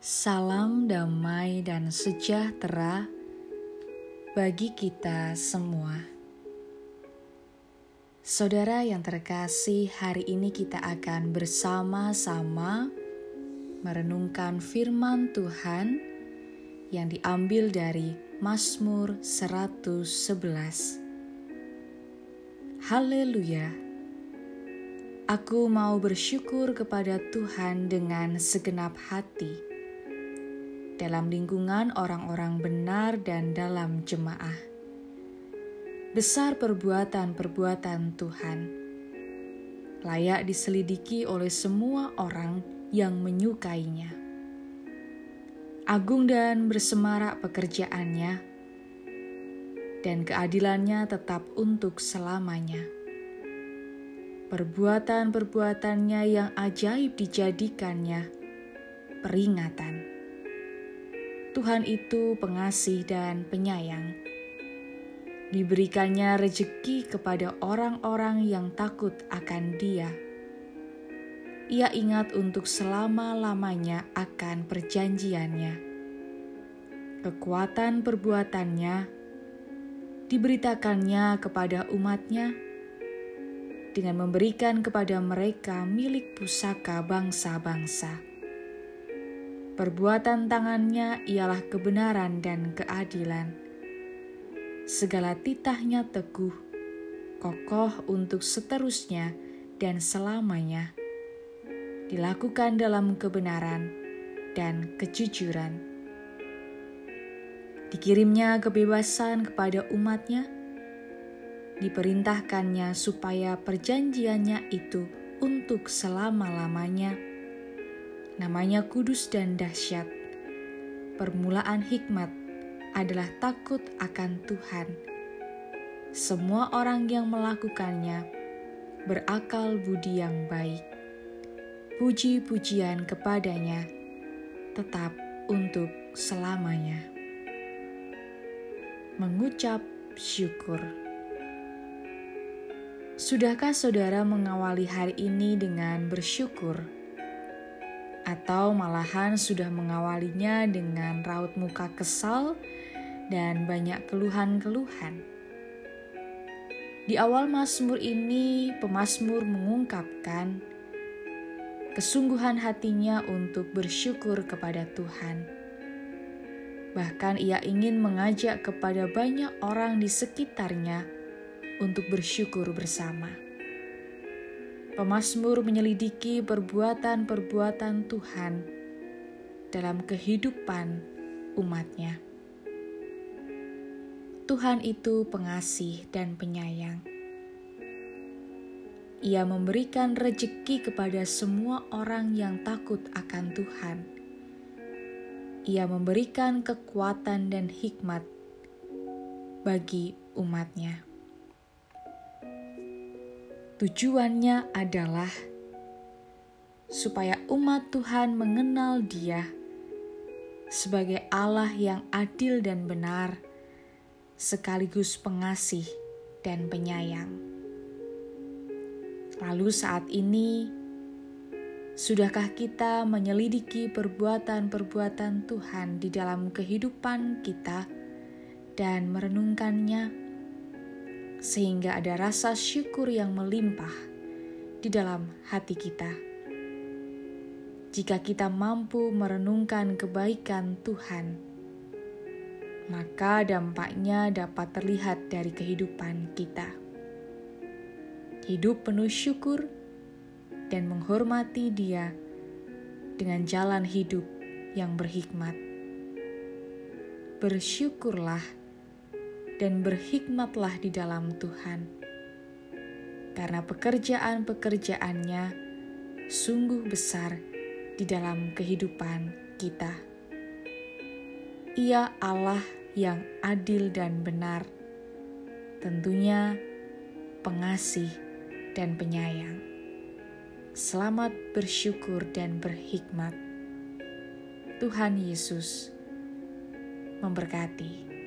Salam damai dan sejahtera bagi kita semua. Saudara yang terkasih, hari ini kita akan bersama-sama merenungkan firman Tuhan yang diambil dari Mazmur 111. Haleluya! Aku mau bersyukur kepada Tuhan dengan segenap hati dalam lingkungan orang-orang benar dan dalam jemaah. Besar perbuatan-perbuatan Tuhan, layak diselidiki oleh semua orang yang menyukainya. Agung dan bersemarak pekerjaannya, dan keadilannya tetap untuk selamanya. Perbuatan-perbuatannya yang ajaib dijadikannya peringatan Tuhan itu pengasih dan penyayang. Diberikannya rejeki kepada orang-orang yang takut akan Dia. Ia ingat untuk selama-lamanya akan perjanjiannya. Kekuatan perbuatannya diberitakannya kepada umatnya dengan memberikan kepada mereka milik pusaka bangsa-bangsa Perbuatan tangannya ialah kebenaran dan keadilan. Segala titahnya teguh, kokoh untuk seterusnya dan selamanya. Dilakukan dalam kebenaran dan kejujuran. Dikirimnya kebebasan kepada umatnya, diperintahkannya supaya perjanjiannya itu untuk selama-lamanya namanya kudus dan dahsyat. Permulaan hikmat adalah takut akan Tuhan. Semua orang yang melakukannya berakal budi yang baik. Puji-pujian kepadanya tetap untuk selamanya. Mengucap syukur. Sudahkah saudara mengawali hari ini dengan bersyukur? Atau malahan sudah mengawalinya dengan raut muka kesal dan banyak keluhan-keluhan. Di awal Mazmur ini, pemazmur mengungkapkan kesungguhan hatinya untuk bersyukur kepada Tuhan. Bahkan ia ingin mengajak kepada banyak orang di sekitarnya untuk bersyukur bersama. Pemasmur menyelidiki perbuatan-perbuatan Tuhan dalam kehidupan umatnya. Tuhan itu pengasih dan penyayang. Ia memberikan rejeki kepada semua orang yang takut akan Tuhan. Ia memberikan kekuatan dan hikmat bagi umatnya. Tujuannya adalah supaya umat Tuhan mengenal Dia sebagai Allah yang adil dan benar, sekaligus pengasih dan penyayang. Lalu, saat ini, sudahkah kita menyelidiki perbuatan-perbuatan Tuhan di dalam kehidupan kita dan merenungkannya? Sehingga ada rasa syukur yang melimpah di dalam hati kita. Jika kita mampu merenungkan kebaikan Tuhan, maka dampaknya dapat terlihat dari kehidupan kita. Hidup penuh syukur dan menghormati Dia dengan jalan hidup yang berhikmat. Bersyukurlah dan berhikmatlah di dalam Tuhan. Karena pekerjaan-pekerjaannya sungguh besar di dalam kehidupan kita. Ia Allah yang adil dan benar, tentunya pengasih dan penyayang. Selamat bersyukur dan berhikmat. Tuhan Yesus memberkati.